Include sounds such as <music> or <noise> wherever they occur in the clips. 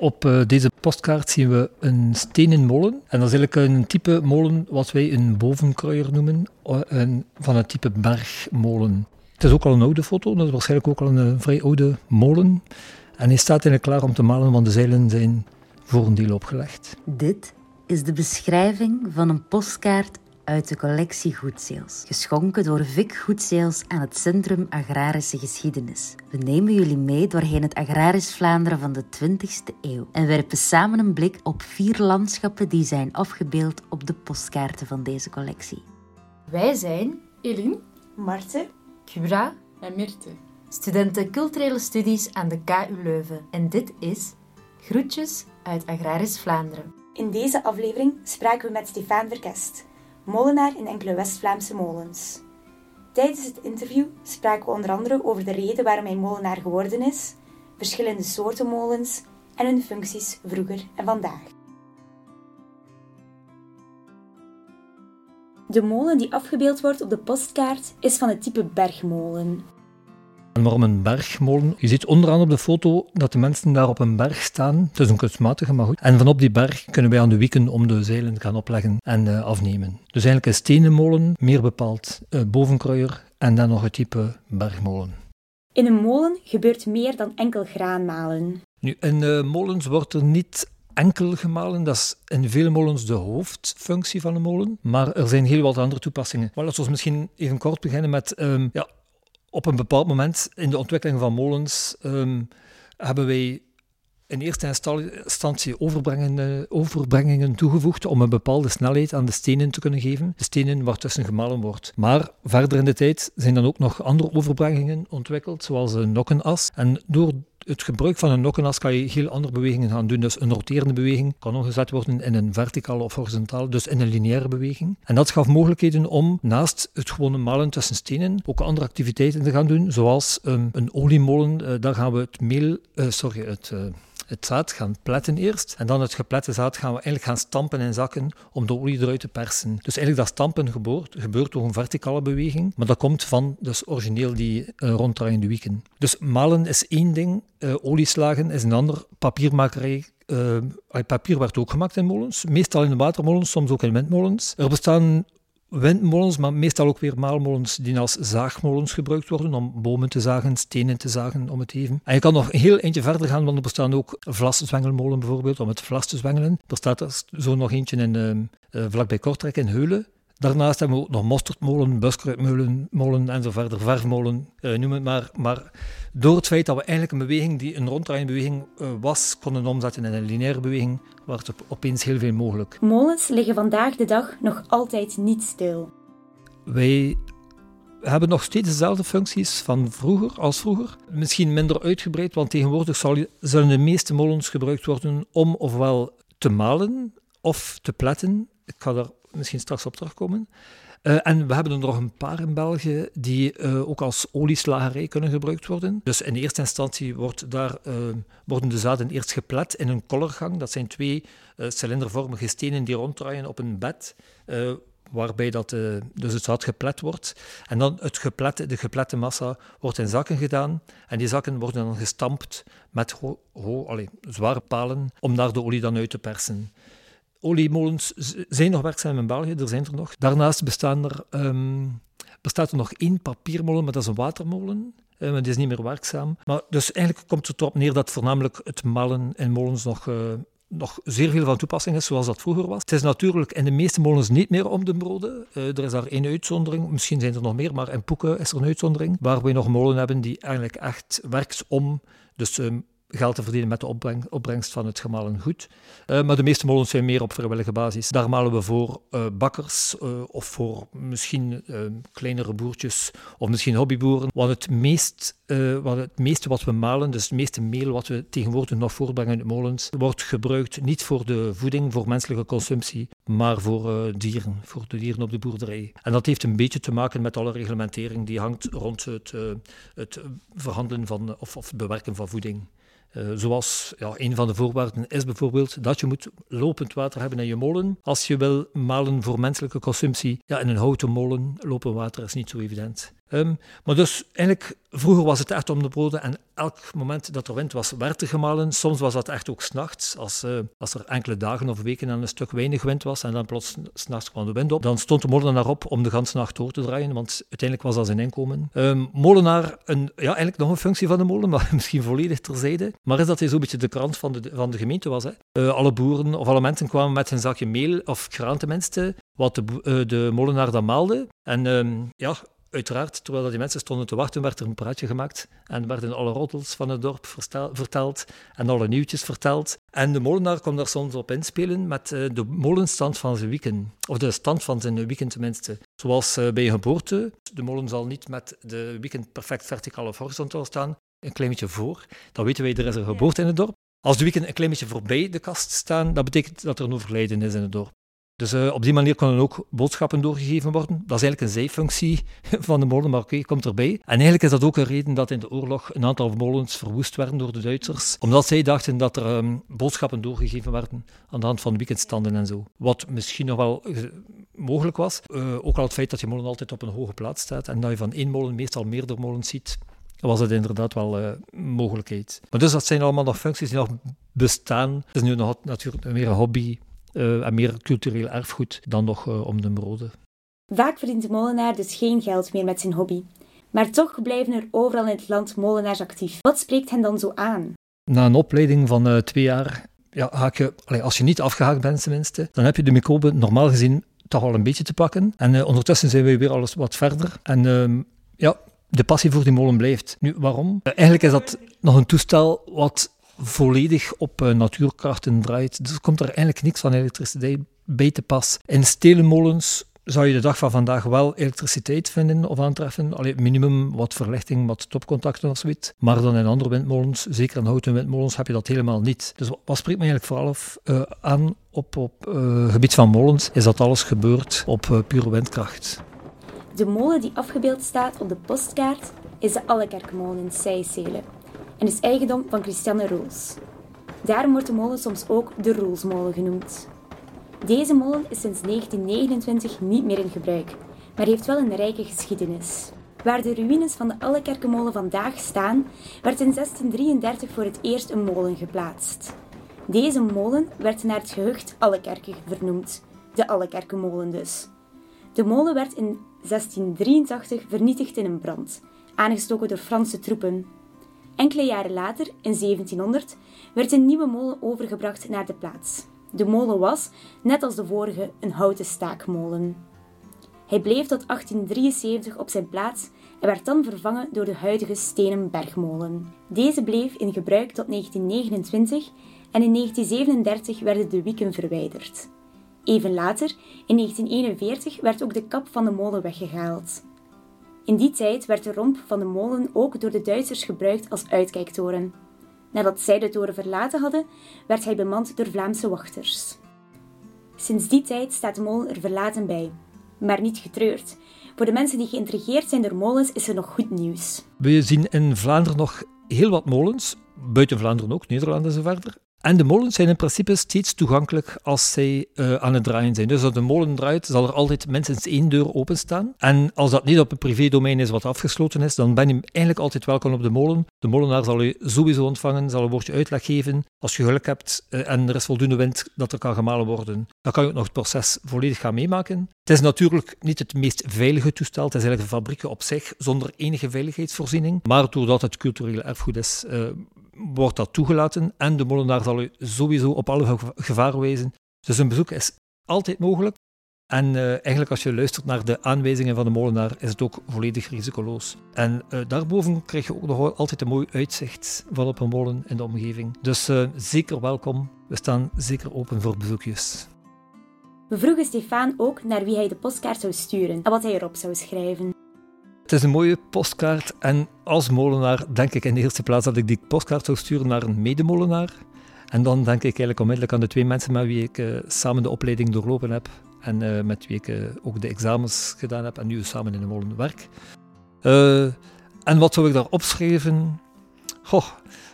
Op uh, deze postkaart zien we een stenen molen. En dat is eigenlijk een type molen wat wij een bovenkruier noemen, een, van het type bergmolen. Het is ook al een oude foto, dat is waarschijnlijk ook al een vrij oude molen. En hij staat eigenlijk klaar om te malen, want de zeilen zijn voor een deel opgelegd. Dit is de beschrijving van een postkaart uit de collectie Goedzeels, geschonken door Vic Goedzeels aan het Centrum Agrarische Geschiedenis. We nemen jullie mee doorheen het agrarisch Vlaanderen van de 20e eeuw en werpen samen een blik op vier landschappen die zijn afgebeeld op de postkaarten van deze collectie. Wij zijn Eline, Marten, Kubra en Mirte, studenten culturele studies aan de KU Leuven. En dit is Groetjes uit Agrarisch Vlaanderen. In deze aflevering spraken we met Stefan Verkest, molenaar in enkele West-Vlaamse molens. Tijdens het interview spraken we onder andere over de reden waarom hij molenaar geworden is, verschillende soorten molens en hun functies vroeger en vandaag. De molen die afgebeeld wordt op de postkaart is van het type bergmolen. En waarom een bergmolen? Je ziet onderaan op de foto dat de mensen daar op een berg staan. Het is een kunstmatige, maar goed. En vanop die berg kunnen wij aan de wieken om de zeilen gaan opleggen en uh, afnemen. Dus eigenlijk een stenen molen, meer bepaald uh, bovenkruier en dan nog het type bergmolen. In een molen gebeurt meer dan enkel graan malen. Nu, in uh, molens wordt er niet enkel gemalen. Dat is in vele molens de hoofdfunctie van een molen. Maar er zijn heel wat andere toepassingen. Maar laten we misschien even kort beginnen met um, ja, op een bepaald moment in de ontwikkeling van molens um, hebben wij in eerste instantie overbrengingen, overbrengingen toegevoegd om een bepaalde snelheid aan de stenen te kunnen geven, de stenen waartussen gemalen wordt. Maar verder in de tijd zijn dan ook nog andere overbrengingen ontwikkeld, zoals een nokkenas. En door het gebruik van een nokkenas kan je heel andere bewegingen gaan doen. Dus een roterende beweging kan omgezet worden in een verticale of horizontale, dus in een lineaire beweging. En dat gaf mogelijkheden om naast het gewone malen tussen stenen ook andere activiteiten te gaan doen, zoals um, een oliemolen. Uh, daar gaan we het meel, uh, sorry, het... Uh, het zaad gaan pletten eerst. En dan het geplette zaad gaan we eigenlijk gaan stampen in zakken om de olie eruit te persen. Dus eigenlijk dat stampen gebeurt, gebeurt door een verticale beweging. Maar dat komt van dus origineel die uh, ronddraaiende wieken. Dus malen is één ding, uh, olieslagen is een ander. Papiermakerij uh, papier werd ook gemaakt in molens, meestal in watermolens, soms ook in windmolens. Er bestaan windmolens, maar meestal ook weer maalmolens die als zaagmolens gebruikt worden om bomen te zagen, stenen te zagen, om het even. En je kan nog een heel eentje verder gaan, want er bestaan ook vlaszwengelmolen bijvoorbeeld, om het vlas te zwengelen. Er staat er zo nog eentje in, uh, vlakbij Kortrijk in Heulen. Daarnaast hebben we ook nog mosterdmolen, buskruidmolen molen en zo verder, verfmolen, uh, noem het maar. Maar door het feit dat we eigenlijk een beweging die een ronddraaiende beweging uh, was, konden omzetten in een lineaire beweging, werd er opeens heel veel mogelijk. Molens liggen vandaag de dag nog altijd niet stil. Wij hebben nog steeds dezelfde functies van vroeger als vroeger. Misschien minder uitgebreid, want tegenwoordig zullen de meeste molens gebruikt worden om ofwel te malen of te pletten. Ik ga daar misschien straks op terugkomen. Uh, en we hebben er nog een paar in België die uh, ook als olieslagerij kunnen gebruikt worden. Dus in eerste instantie wordt daar, uh, worden de zaden eerst geplet in een kollergang. Dat zijn twee cilindervormige stenen die ronddraaien op een bed waarbij dat, dus het zaad geplet wordt. En dan het geplette, de geplette massa wordt in zakken gedaan. En die zakken worden dan gestampt met ho, ho, zware palen om daar de olie dan uit te persen. Oliemolens zijn nog werkzaam in België, er zijn er nog. Daarnaast bestaan er, um, bestaat er nog één papiermolen, maar dat is een watermolen. Uh, maar die is niet meer werkzaam. Maar dus eigenlijk komt het erop neer dat voornamelijk het malen in molens nog, uh, nog zeer veel van toepassing is, zoals dat vroeger was. Het is natuurlijk in de meeste molens niet meer om de broden. Uh, er is daar één uitzondering, misschien zijn er nog meer, maar in Poeken is er een uitzondering, waar we nog molen hebben die eigenlijk echt werkt om dus um, geld te verdienen met de opbreng, opbrengst van het gemalen goed. Uh, maar de meeste molens zijn meer op vrijwillige basis. Daar malen we voor uh, bakkers uh, of voor misschien kleinere boertjes of misschien hobbyboeren. Want het, meest, wat het meeste wat we malen, dus het meeste meel wat we tegenwoordig nog voortbrengen in de molens, wordt gebruikt niet voor de voeding, voor menselijke consumptie, maar voor dieren, voor de dieren op de boerderij. En dat heeft een beetje te maken met alle reglementering die hangt rond het, het verhandelen van, of, of het bewerken van voeding. Uh, zoals ja, een van de voorwaarden is bijvoorbeeld dat je moet lopend water hebben in je molen. Als je wil malen voor menselijke consumptie, ja, in een houten molen lopen water is niet zo evident. Um, maar dus eigenlijk, vroeger was het echt om de broden en elk moment dat er wind was, werd er gemalen. Soms was dat echt ook s'nachts, als, uh, als er enkele dagen of weken aan een stuk weinig wind was en dan plots s'nachts kwam de wind op. Dan stond de molenaar op om de ganse nacht door te draaien, want uiteindelijk was dat zijn inkomen. Um, molenaar, een, ja, eigenlijk nog een functie van de molen, <laughs> maar misschien volledig terzijde. Maar is dat hij zo'n beetje de krant van de, van de gemeente was. Hè? Uh, alle boeren of alle mensen kwamen met hun zakje meel, of graan tenminste, wat de, uh, de molenaar dan maalde. En um, ja, uiteraard, terwijl die mensen stonden te wachten, werd er een praatje gemaakt en werden alle roddels van het dorp verteld en alle nieuwtjes verteld. En de molenaar kon daar soms op inspelen met uh, de molenstand van zijn wieken, of de stand van zijn wieken tenminste. Zoals uh, bij geboorte. De molen zal niet met de wieken perfect verticaal of horizontaal staan, een klein beetje voor. Dan weten wij, er is een geboorte in het dorp. Als de wieken een klein beetje voorbij de kast staan, dat betekent dat er een overlijden is in het dorp. Dus uh, op die manier konden ook boodschappen doorgegeven worden. Dat is eigenlijk een zijfunctie <laughs> van de molen, maar oké, komt erbij. En eigenlijk is dat ook een reden dat in de oorlog een aantal molens verwoest werden door de Duitsers, omdat zij dachten dat er um, boodschappen doorgegeven werden aan de hand van weekendstanden en zo. Wat misschien nog wel uh, mogelijk was, uh, ook al het feit dat je molen altijd op een hoge plaats staat en dat je van één molen meestal meerdere molens ziet, was het inderdaad wel een mogelijkheid. Maar dus dat zijn allemaal nog functies die nog bestaan. Het is nu nog natuurlijk meer een hobby uh, en meer cultureel erfgoed dan nog uh, om de broden. Vaak verdient de molenaar dus geen geld meer met zijn hobby. Maar toch blijven er overal in het land molenaars actief. Wat spreekt hen dan zo aan? Na een opleiding van uh, twee jaar, ja, je, allee, als je niet afgehaakt bent tenminste, dan heb je de microben normaal gezien toch al een beetje te pakken. En ondertussen zijn we weer alles wat verder. En ehm, ja, de passie voor die molen blijft. Nu, waarom? eigenlijk is dat nog een toestel wat volledig op uh, natuurkrachten draait. Dus komt er eigenlijk niks van elektriciteit bij te pas. In stelenmolens zou je de dag van vandaag wel elektriciteit vinden of aantreffen. Alleen minimum wat verlichting, wat topcontacten of zoiets. Maar dan in andere windmolens, zeker in houten windmolens, heb je dat helemaal niet. Dus wat spreekt me eigenlijk vooral af, uh, aan op, op uh, gebied van molens, is dat alles gebeurt op pure windkracht. De molen die afgebeeld staat op de postkaart is de Allekerkmolen in en is eigendom van Christiane Roels. Daarom wordt de molen soms ook de Roelsmolen genoemd. Deze molen is sinds 1929 niet meer in gebruik, maar heeft wel een rijke geschiedenis. Waar de ruïnes van de Allekerkenmolen vandaag staan, werd in 1633 voor het eerst een molen geplaatst. Deze molen werd naar het gehucht Allekerke vernoemd, de Allekerkenmolen dus. De molen werd in 1683 vernietigd in een brand, aangestoken door Franse troepen. Enkele jaren later, in 1700, werd een nieuwe molen overgebracht naar de plaats. De molen was, net als de vorige, een houten staakmolen. Hij bleef tot 1873 op zijn plaats en werd dan vervangen door de huidige stenen bergmolen. Deze bleef in gebruik tot 1929 en in 1937 werden de wieken verwijderd. Even later, in 1941, werd ook de kap van de molen weggehaald. In die tijd werd de romp van de molen ook door de Duitsers gebruikt als uitkijktoren. Nadat zij de toren verlaten hadden, werd hij bemand door Vlaamse wachters. Sinds die tijd staat de molen er verlaten bij. Maar niet getreurd. Voor de mensen die geïntrigeerd zijn door molens is er nog goed nieuws. We zien in Vlaanderen nog heel wat molens, buiten Vlaanderen ook, Nederland en zo verder. En de molens zijn in principe steeds toegankelijk als zij uh, aan het draaien zijn. Dus als de molen draait, zal er altijd minstens één deur openstaan. En als dat niet op een privédomein is wat afgesloten is, dan ben je eigenlijk altijd welkom op de molen. De molenaar zal je sowieso ontvangen, zal een woordje uitleg geven. Als je geluk hebt uh, en er is voldoende wind dat er kan gemalen worden, dan kan je ook nog het proces volledig gaan meemaken. Het is natuurlijk niet het meest veilige toestel. Het is eigenlijk een fabriek op zich, zonder enige veiligheidsvoorziening. Maar doordat het culturele erfgoed is, uh, wordt dat toegelaten en de molenaar u sowieso op alle gevaren wijzen. Dus een bezoek is altijd mogelijk. En uh, eigenlijk als je luistert naar de aanwijzingen van de molenaar, is het ook volledig risicoloos. En uh, daarboven krijg je ook nog altijd een mooi uitzicht van op een molen in de omgeving. Dus uh, zeker welkom. We staan zeker open voor bezoekjes. We vroegen Stefan ook naar wie hij de postkaart zou sturen en wat hij erop zou schrijven. Het is een mooie postkaart en als molenaar denk ik in de eerste plaats dat ik die postkaart zou sturen naar een medemolenaar. En dan denk ik eigenlijk onmiddellijk aan de twee mensen met wie ik uh, samen de opleiding doorlopen heb en uh, met wie ik uh, ook de examens gedaan heb en nu samen in de molen werk. en wat zou ik daar opschrijven? Goh,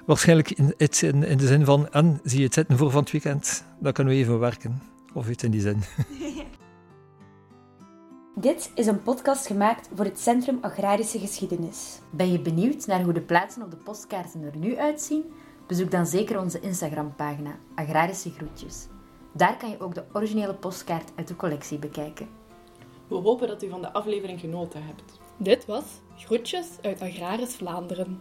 waarschijnlijk in, in, in de zin van, en zie je het zitten voor van het weekend? Dan kunnen we even werken. Of iets in die zin. <laughs> Dit is een podcast gemaakt voor het Centrum Agrarische Geschiedenis. Ben je benieuwd naar hoe de plaatsen op de postkaarten er nu uitzien? Bezoek dan zeker onze Instagram-pagina Agrarische Groetjes. Daar kan je ook de originele postkaart uit de collectie bekijken. We hopen dat u van de aflevering genoten hebt. Dit was Groetjes uit Agraris Vlaanderen.